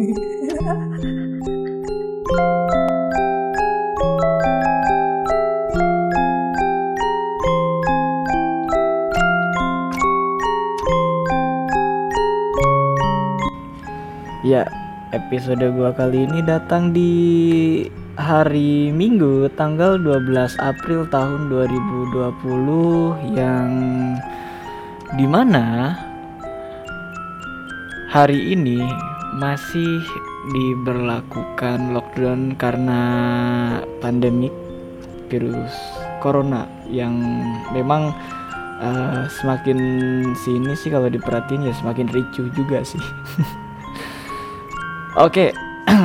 Ya, episode gua kali ini datang di hari Minggu tanggal 12 April tahun 2020 yang di mana hari ini masih diberlakukan lockdown karena pandemik virus corona yang memang eh, semakin sini sih kalau diperhatiin ya semakin ricuh juga sih. Oke,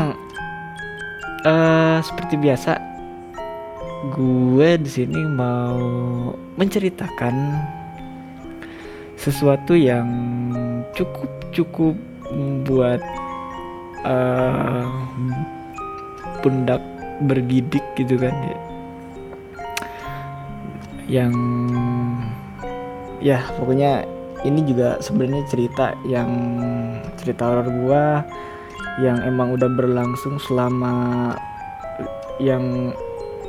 eh seperti biasa, gue di sini mau menceritakan sesuatu yang cukup cukup membuat eh pundak bergidik gitu kan ya. Yang ya pokoknya ini juga sebenarnya cerita yang cerita horor gua yang emang udah berlangsung selama yang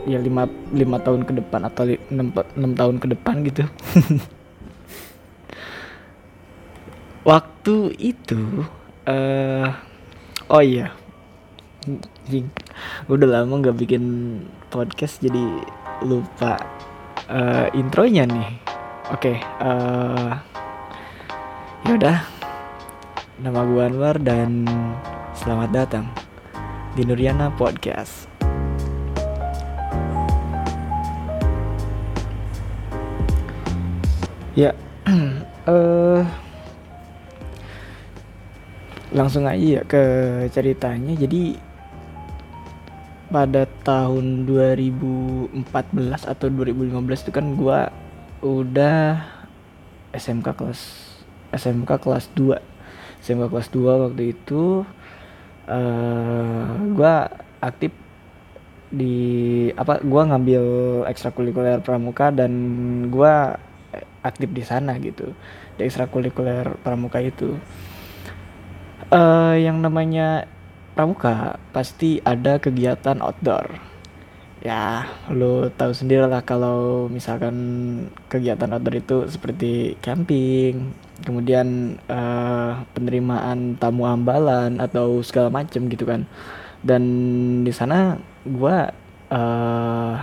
ya lima, lima tahun ke depan atau enam, enam tahun ke depan gitu waktu itu eh oh iya. Gue udah lama nggak bikin podcast jadi lupa eh, intronya nih. Oke eh ya udah. Nama gue Anwar dan selamat datang di Nuriana Podcast. Ya, eh langsung aja ya ke ceritanya. Jadi pada tahun 2014 atau 2015 itu kan gua udah SMK kelas SMK kelas 2 SMK kelas 2 waktu itu eh gua aktif di apa gua ngambil ekstrakurikuler pramuka dan gua aktif di sana gitu di ekstrakurikuler pramuka itu eh yang namanya pramuka pasti ada kegiatan outdoor. Ya lu tahu sendiri lah kalau misalkan kegiatan outdoor itu seperti camping kemudian eh, penerimaan tamu ambalan atau segala macem gitu kan. Dan di sana gua eh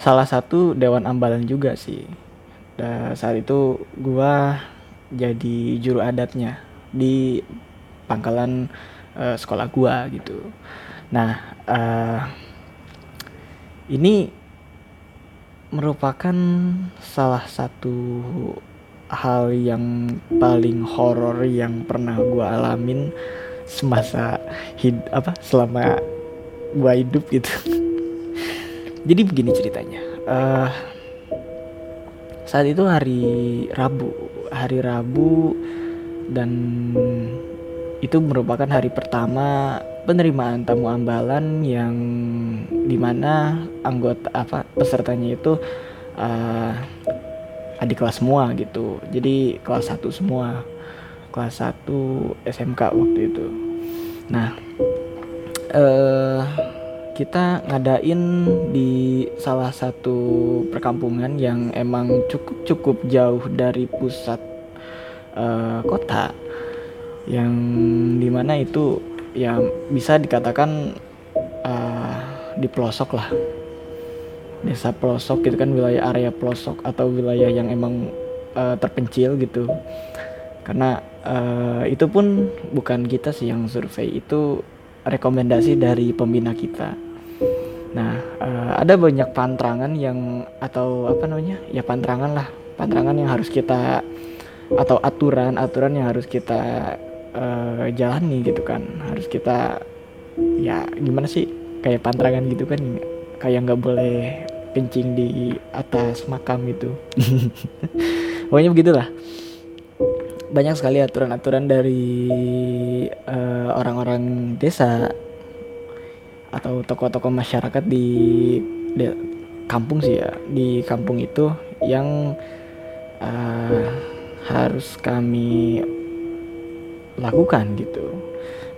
salah satu dewan ambalan juga sih. Dan saat itu gua jadi juru adatnya di pangkalan eh, sekolah gua gitu. Nah eh, ini merupakan salah satu hal yang paling horor yang pernah gua alamin semasa hid apa selama gua hidup gitu. Jadi begini ceritanya eh saat itu hari Rabu hari Rabu dan itu merupakan hari pertama penerimaan tamu ambalan yang di mana anggota apa pesertanya itu eh, adik kelas semua gitu. Jadi kelas 1 semua kelas 1 SMK waktu itu. Nah eh kita ngadain di salah satu perkampungan yang emang cukup cukup jauh dari pusat eh, kota. Yang di mana itu ya bisa dikatakan eh, di pelosok lah. Desa pelosok gitu kan wilayah area pelosok atau wilayah yang emang eh, terpencil gitu. Karena eh, itu pun bukan kita sih yang survei itu rekomendasi dari pembina kita nah eh, ada banyak pantrangan yang atau apa namanya? Ya pantrangan lah. Pantrangan yang harus kita atau aturan aturan yang harus kita eh, jalani gitu kan. Harus kita ya gimana sih? Kayak pantrangan gitu kan kayak nggak boleh kencing di atas makam gitu. Pokoknya begitulah. Banyak sekali aturan-aturan dari eh, orang-orang desa atau tokoh-tokoh masyarakat di, de- kampung sih ya di kampung itu yang eh, harus kami lakukan gitu.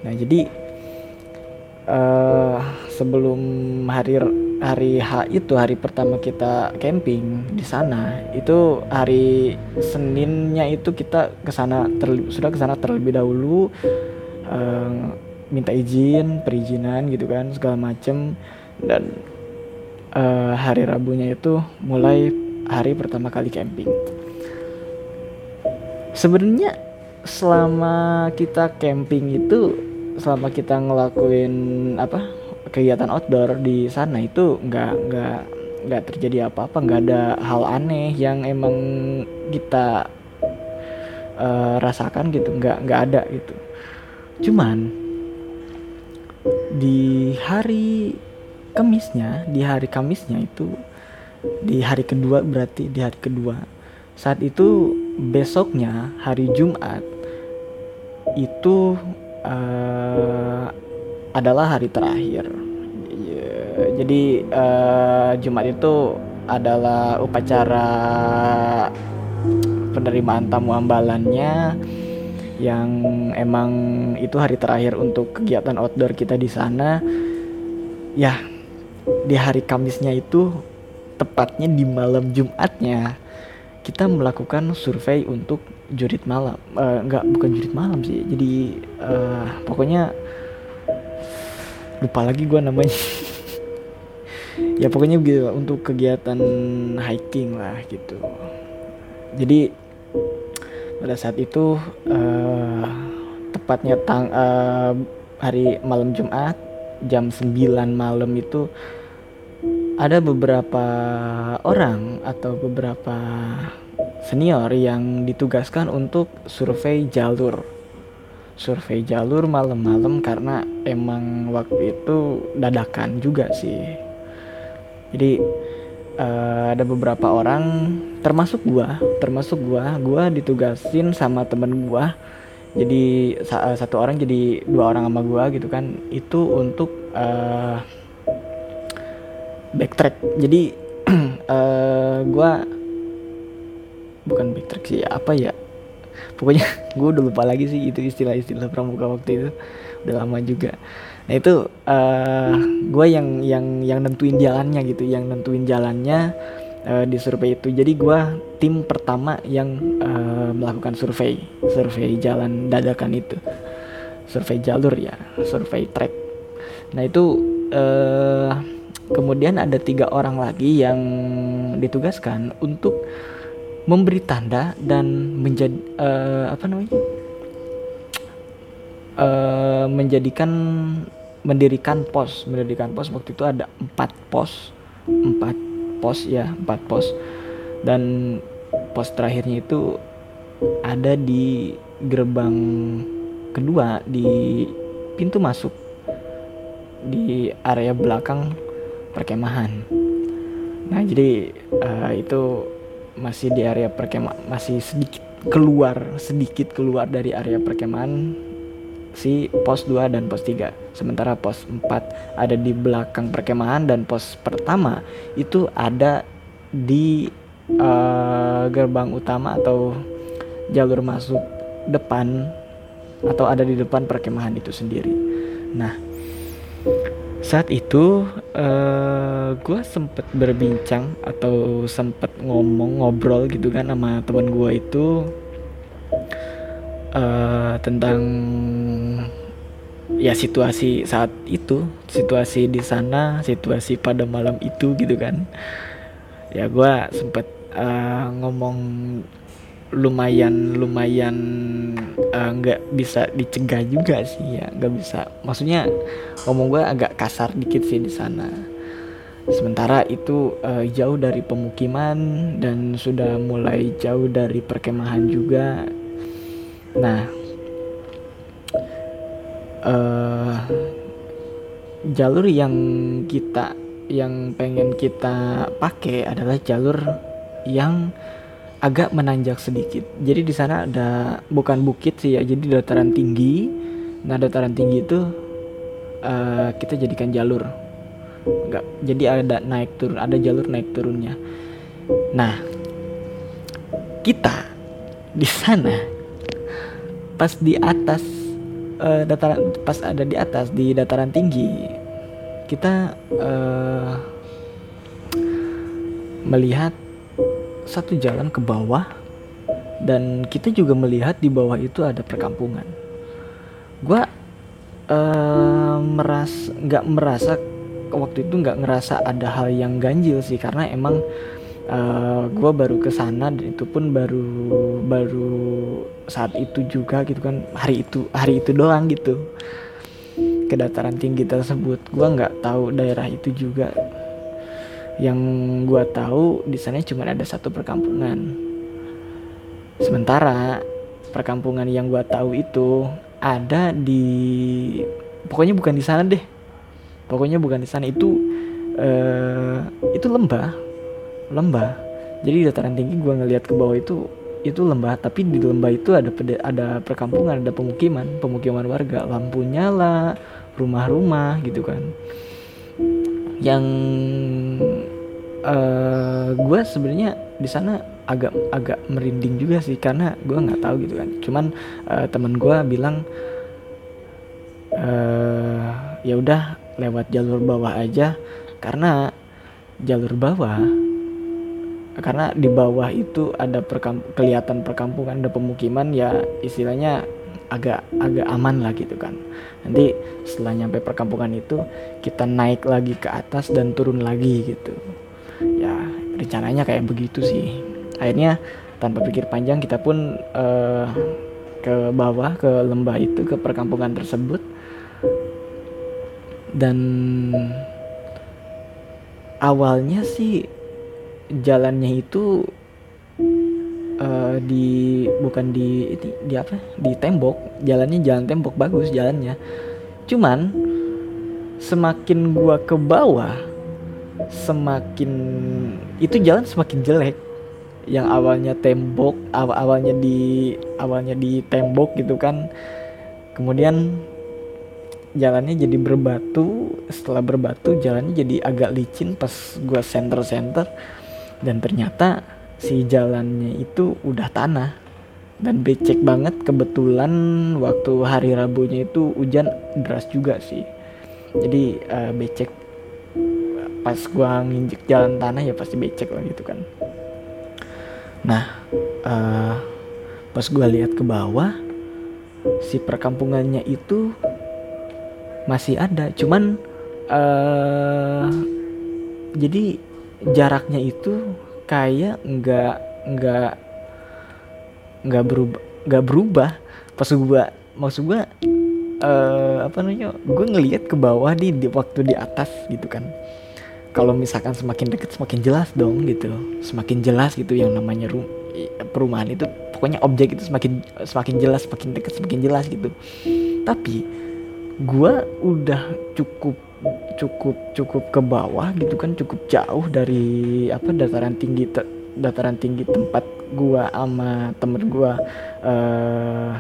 Nah jadi uh, sebelum hari hari H itu hari pertama kita camping di sana itu hari Seninnya itu kita ke sana sudah ke sana terlebih dahulu uh, minta izin perizinan gitu kan segala macem. Dan uh, hari Rabunya itu mulai hari pertama kali camping. Sebenarnya selama kita camping itu selama kita ngelakuin apa kegiatan outdoor di sana itu nggak nggak nggak terjadi apa-apa nggak ada hal aneh yang emang kita uh, rasakan gitu nggak nggak ada gitu. Cuman di hari Kamisnya di hari Kamisnya itu di hari kedua berarti di hari kedua saat itu besoknya hari Jumat itu uh, adalah hari terakhir. Ya, jadi uh, Jumat itu adalah upacara penerimaan tamu ambalannya yang emang itu hari terakhir untuk kegiatan outdoor kita di sana. Ya, di hari Kamisnya itu tepatnya di malam Jumatnya kita melakukan survei untuk jurit malam. Uh, enggak, bukan jurit malam sih. Jadi uh, pokoknya lupa lagi gue namanya ya pokoknya gitu untuk kegiatan hiking lah gitu jadi pada saat itu uh, tepatnya tang uh, hari malam Jumat jam 9 malam itu ada beberapa orang atau beberapa senior yang ditugaskan untuk survei jalur. Survei jalur malam-malam karena emang waktu itu dadakan juga sih. Jadi uh, ada beberapa orang termasuk gua termasuk gua. Gua ditugasin sama temen gua. Jadi eh, satu orang jadi dua orang sama gua gitu kan. Itu untuk uh, backtrack. Jadi uh, gua bukan backtrack sih apa ya? Pokoknya gue udah lupa lagi sih itu istilah-istilah pramuka waktu itu. Udah lama juga nah itu uh, eh, gue yang yang yang nentuin jalannya gitu yang nentuin jalannya uh, di survei itu. Jadi gue tim pertama yang uh, melakukan survei survei jalan dadakan itu. Survei jalur ya survei track nah itu uh, kemudian ada tiga orang lagi yang ditugaskan untuk memberi tanda dan menjadi uh, apa namanya? Uh, menjadikan mendirikan pos. Mendirikan pos waktu itu ada empat pos. Empat pos ya empat pos. Dan pos terakhirnya itu ada di gerbang kedua di pintu masuk di area belakang perkemahan. Nah jadi uh, itu masih di area perkemahan masih sedikit keluar sedikit keluar dari area perkemahan si pos 2 dan pos 3 sementara pos 4 ada di belakang perkemahan dan pos pertama itu ada di uh, gerbang utama atau jalur masuk depan atau ada di depan perkemahan itu sendiri. Nah saat itu uh, eh, gue sempet berbincang atau sempet ngomong ngobrol gitu kan sama teman gue itu uh, tentang ya situasi saat itu situasi di sana situasi pada malam itu gitu kan. Ya gue sempet uh, ngomong lumayan lumayan eh, nggak uh, bisa dicegah juga sih ya. Nggak bisa. Maksudnya ngomong gue agak kasar dikit sih di sana. Sementara itu uh, jauh dari pemukiman dan sudah mulai jauh dari perkemahan juga. Nah uh, jalur yang kita yang pengen kita pakai adalah jalur yang agak menanjak sedikit. Jadi di sana ada bukan bukit sih ya, jadi dataran tinggi. Nah dataran tinggi itu uh, kita jadikan jalur. Enggak, jadi ada naik turun, ada jalur naik turunnya. Nah kita di sana pas di atas uh, dataran pas ada di atas di dataran tinggi kita uh, melihat satu jalan ke bawah dan kita juga melihat di bawah itu ada perkampungan. Gua uh, meras nggak merasa waktu itu nggak ngerasa ada hal yang ganjil sih karena emang uh, gue baru ke sana dan itu pun baru baru saat itu juga gitu kan. Hari itu hari itu doang gitu. Ke dataran tinggi tersebut. Gue nggak tahu daerah itu juga. Yang gue tahu di sana cuma ada satu perkampungan. Sementara perkampungan yang gue tahu itu ada di pokoknya bukan di sana deh. Pokoknya bukan di sana. Itu uh, itu lembah lembah. Jadi dataran tinggi gue ngelihat ke bawah itu itu lembah. Tapi di lembah itu ada ada perkampungan ada pemukiman pemukiman warga. Lampu nyala rumah-rumah gitu kan. Yang uh, eh, gue sebenarnya di sana agak agak merinding juga sih. Karena gue nggak tahu gitu kan. Cuman uh, temen gue bilang uh, ya udah lewat jalur bawah aja. Karena jalur bawah karena di bawah itu ada perkamp kelihatan perkampungan ada pemukiman ya istilahnya agak agak aman lah gitu kan. Nanti setelah nyampe perkampungan itu kita naik lagi ke atas dan turun lagi gitu. Ya rencananya kayak begitu sih. Akhirnya tanpa pikir panjang kita pun uh, ke bawah ke lembah itu ke perkampungan tersebut. Dan awalnya sih jalannya itu uh, di bukan di ini di apa? Di tembok. Jalannya jalan tembok bagus jalannya. Cuman semakin gua ke bawah semakin itu jalan semakin jelek. Yang awalnya tembok aw awalnya di awalnya di tembok gitu kan. Kemudian jalannya jadi berbatu. Setelah berbatu jalannya jadi agak licin pas gua center center dan ternyata si jalannya itu udah tanah. Dan becek banget kebetulan waktu hari Rabunya itu hujan deras juga sih. Jadi uh, becek pas gua nginjek jalan tanah ya pasti becek lah gitu kan. Nah uh, pas gua lihat ke bawah si perkampungannya itu masih ada. Cuman uh, jadi jaraknya itu kayak nggak nggak nggak berubah nggak berubah. Pas gue maksud gue uh, apa namanya gue ngelihat ke bawah di, di waktu di atas gitu kan. Kalau misalkan semakin dekat semakin jelas dong gitu. Semakin jelas gitu yang namanya rum perumahan itu. Pokoknya objek itu semakin semakin jelas semakin dekat semakin jelas gitu. Tapi gue udah cukup cukup cukup ke bawah gitu kan cukup jauh dari apa dataran tinggi te, dataran tinggi tempat gua sama temen gua uh,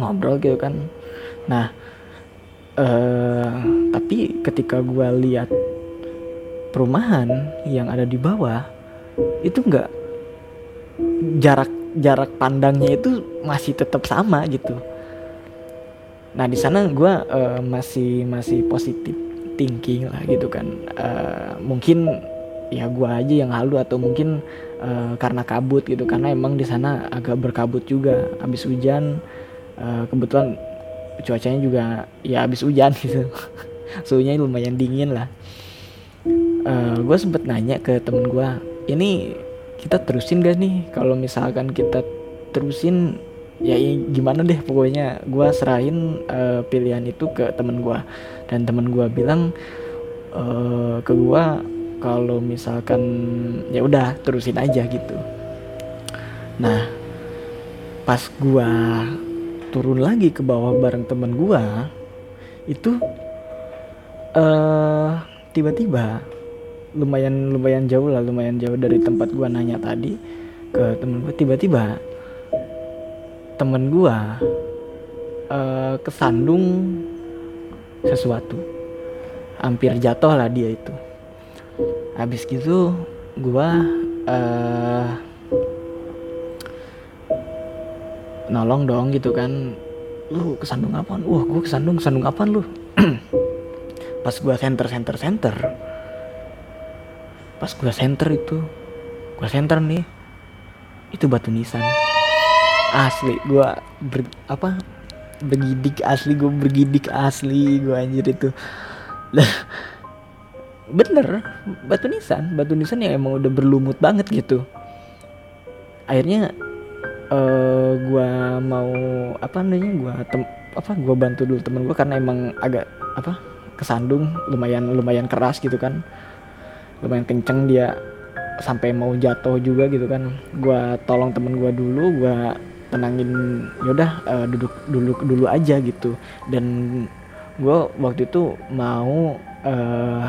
ngobrol gitu kan. Nah uh, tapi ketika gua lihat perumahan yang ada di bawah itu enggak jarak jarak pandangnya itu masih tetap sama gitu. Nah di sana gue uh, masih masih positif thinking lah gitu kan. Uh, mungkin ya gue aja yang halu atau mungkin uh, karena kabut gitu. Karena emang di sana agak berkabut juga. Habis hujan uh, kebetulan cuacanya juga ya habis hujan gitu. Suhunya lumayan dingin lah. Uh, gue sempet nanya ke temen gue ini kita terusin gak nih? Kalau misalkan kita terusin ya gimana deh pokoknya gue serahin uh, pilihan itu ke temen gue dan temen gue bilang uh, ke gue kalau misalkan ya udah terusin aja gitu. Nah pas gue turun lagi ke bawah bareng temen gue itu uh, tiba-tiba lumayan lumayan jauh lah lumayan jauh dari tempat gue nanya tadi ke temen gue tiba-tiba temen gua uh, kesandung sesuatu. Hampir jatuh lah dia itu. Habis gitu gua uh, nolong dong gitu kan. Lu kesandung apaan? Wah gue kesandung kesandung apaan lu? Pas gue center center center pas gue center itu gue center nih. Itu batu nisan asli gue ber, apa bergidik asli gue bergidik asli gue anjir itu. Bener batu nisan batu nisan yang emang udah berlumut banget gitu. Akhirnya uh, gua mau apa namanya gua tem apa gua bantu dulu temen gua karena emang agak apa kesandung lumayan lumayan keras gitu kan. Lumayan kenceng dia sampai mau jatuh juga gitu kan. Gua tolong temen gua dulu gua tenangin yaudah uh, duduk dulu dulu aja gitu. Dan gue waktu itu mau uh,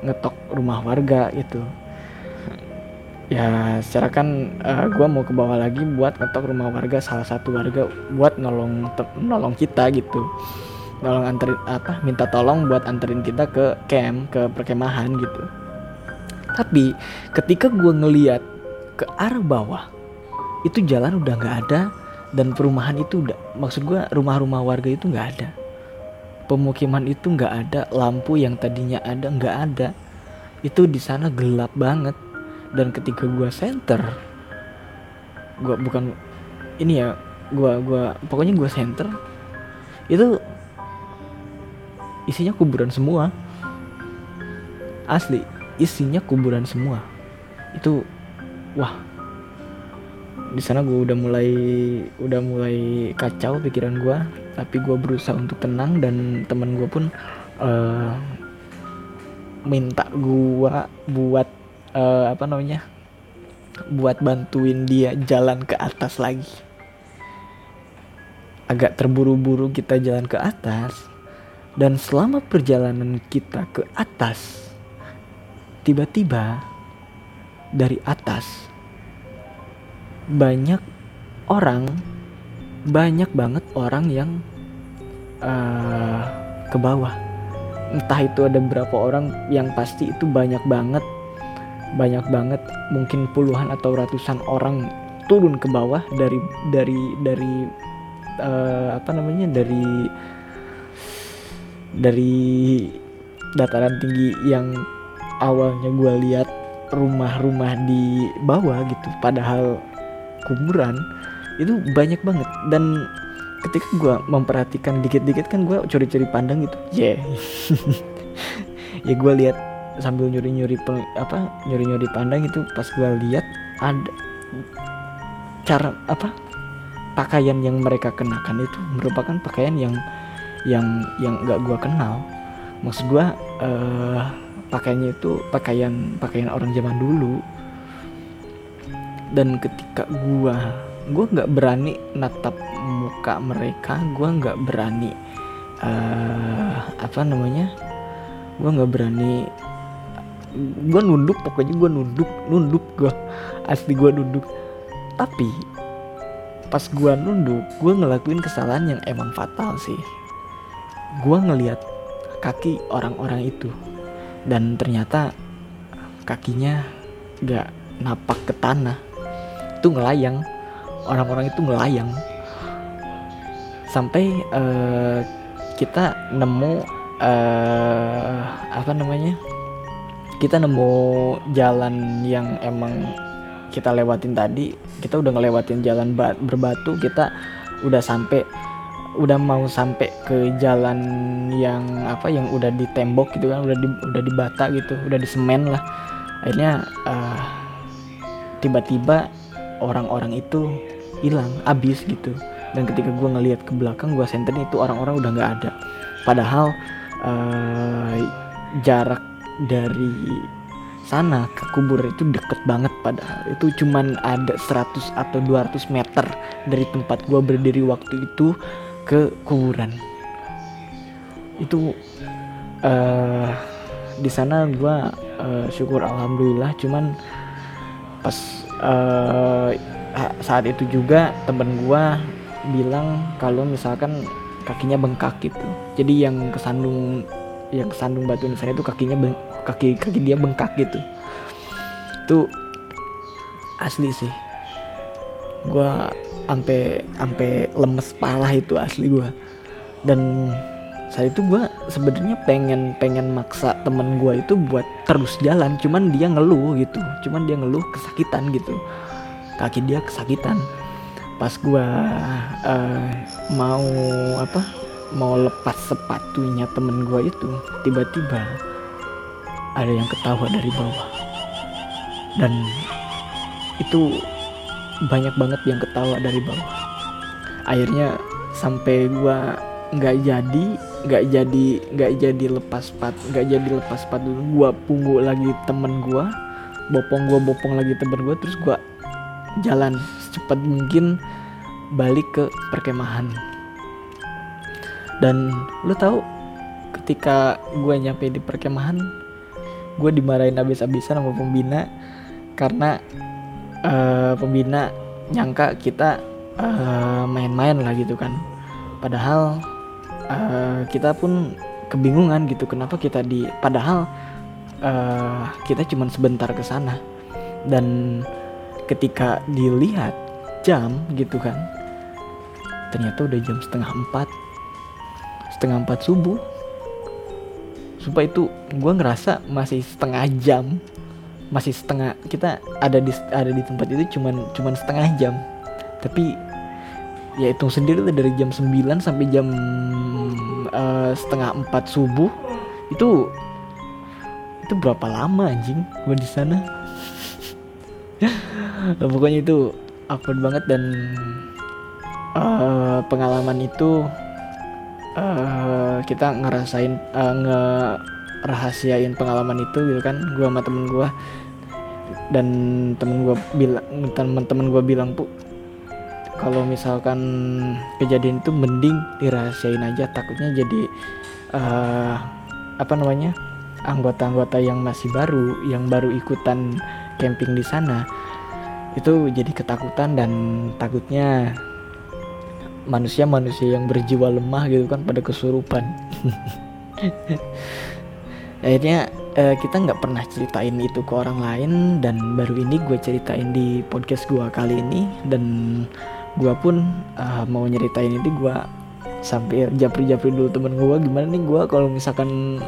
ngetok rumah warga gitu. Ya secara kan uh, eh, gue mau ke bawah lagi buat ngetok rumah warga salah satu warga buat nolong nolong kita gitu. Nolong anterin apa minta tolong buat anterin kita ke camp ke perkemahan gitu. Tapi ketika gue ngeliat ke arah bawah itu jalan udah nggak ada dan perumahan itu udah maksud gue rumah-rumah warga itu nggak ada. Pemukiman itu nggak ada lampu yang tadinya ada nggak ada. Itu di sana gelap banget. Dan ketika gue center gue bukan ini ya gue gua pokoknya gue center itu isinya kuburan semua. Asli isinya kuburan semua. Itu wah di sana gue udah mulai udah mulai kacau pikiran gue tapi gue berusaha untuk tenang dan teman gue pun uh, minta gue buat uh, apa namanya buat bantuin dia jalan ke atas lagi. Agak terburu-buru kita jalan ke atas dan selama perjalanan kita ke atas tiba-tiba dari atas banyak orang banyak banget orang yang uh, ke bawah. Entah itu ada berapa orang yang pasti itu banyak banget banyak banget. Mungkin puluhan atau ratusan orang turun ke bawah dari dari dari uh, apa namanya dari dari dataran tinggi yang awalnya gue lihat rumah-rumah di bawah gitu. Padahal kuburan itu banyak banget. Dan ketika gue memperhatikan dikit-dikit kan gue curi-curi pandang gitu. Yeah ya gue lihat sambil nyuri-nyuri apa nyuri-nyuri pandang itu pas gue lihat ada cara apa pakaian yang mereka kenakan itu merupakan pakaian yang yang yang nggak gue kenal. Maksud gue uh, pakaiannya itu pakaian pakaian orang zaman dulu dan ketika gue gue nggak berani natap muka mereka gue nggak berani uh, apa namanya gue nggak berani gue nunduk pokoknya gue nunduk nunduk gue asli gue nunduk. Tapi pas gue nunduk gue ngelakuin kesalahan yang emang fatal sih. Gue ngeliat kaki orang-orang itu dan ternyata kakinya gak napak ke tanah itu ngelayang. Orang-orang itu ngelayang. Sampai uh, kita nemu uh, apa namanya? Kita nemu jalan yang emang kita lewatin tadi. Kita udah ngelewatin jalan berbatu. Kita udah sampai udah mau sampai ke jalan yang apa yang udah di tembok gitu kan. Udah di udah di bata gitu. Udah di semen lah. Akhirnya uh, tiba-tiba orang-orang itu hilang abis gitu. Dan ketika gue ngelihat ke belakang gue senterin itu orang-orang udah nggak ada. Padahal uh, jarak dari sana ke kubur itu deket banget padahal. Itu cuman ada 100 atau 200 meter dari tempat gue berdiri waktu itu ke kuburan. Itu uh, di sana gue uh, syukur alhamdulillah cuman pas uh, saat itu juga temen gue bilang kalau misalkan kakinya bengkak gitu. Jadi yang kesandung yang kesandung batu nisan itu kakinya beng, kaki kaki dia bengkak gitu. Itu asli sih. Gue sampai sampai lemes pala itu asli gue dan saat itu gue sebenarnya pengen pengen maksa temen gue itu buat terus jalan. Cuman dia ngeluh gitu. Cuman dia ngeluh kesakitan gitu. Kaki dia kesakitan. Pas gue uh, mau apa mau lepas sepatunya temen gue itu tiba-tiba ada yang ketawa dari bawah. Dan itu banyak banget yang ketawa dari bawah. Akhirnya sampai gua nggak jadi nggak jadi nggak jadi lepas pat nggak jadi lepas pat dulu. Gua punggu lagi temen gua bopong gua bopong lagi temen gua terus gua jalan secepat mungkin balik ke perkemahan. Dan lu tahu ketika gue nyampe di perkemahan gue dimarahin abis-abisan sama pembina karena uh, pembina nyangka kita eh, main-main uh, lah gitu kan. Padahal uh, kita pun kebingungan gitu kenapa kita di padahal uh, kita cuma sebentar ke sana. Dan ketika dilihat jam gitu kan ternyata udah jam setengah empat setengah empat subuh. Supaya itu gue ngerasa masih setengah jam masih setengah kita ada di ada di tempat itu cuman cuman setengah jam. Tapi ya hitung sendiri dari jam 9 sampai jam uh, setengah empat subuh itu itu berapa lama anjing gue di sana? Nah, pokoknya itu awkward banget dan uh, pengalaman itu uh, kita ngerasain uh, nge pengalaman itu gitu kan gue sama temen gue dan temen gue bilang temen-temen gue bilang pu kalau misalkan kejadian itu mending dirahasiain aja takutnya jadi uh, apa namanya anggota-anggota yang masih baru yang baru ikutan camping di sana itu jadi ketakutan dan takutnya manusia-manusia yang berjiwa lemah gitu kan pada kesurupan. Akhirnya uh, kita nggak pernah ceritain itu ke orang lain dan baru ini gue ceritain di podcast gue kali ini dan gue pun uh, mau nyeritain ini gue sampai japri-japri dulu temen gue gimana nih gue kalau misalkan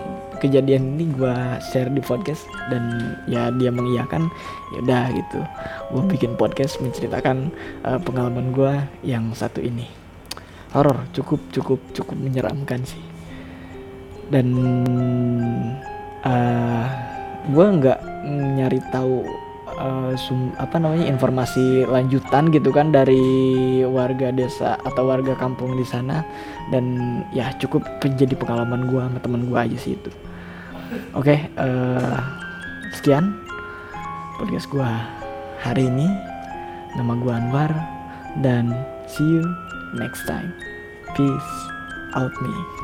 kejadian ini gue share di podcast dan ya dia mengiyakan ya udah gitu. Gue bikin podcast menceritakan uh, pengalaman gue yang satu ini. Horor cukup cukup cukup menyeramkan sih. Dan uh, eh, gue nggak nyari tahu uh, sum, apa namanya informasi lanjutan gitu kan dari warga desa atau warga kampung di sana. Dan ya cukup menjadi pengalaman gue sama teman gue aja sih itu. Oke okay, uh, eh, sekian podcast gue hari ini. Nama gue Anwar. Dan see you next time. Peace out me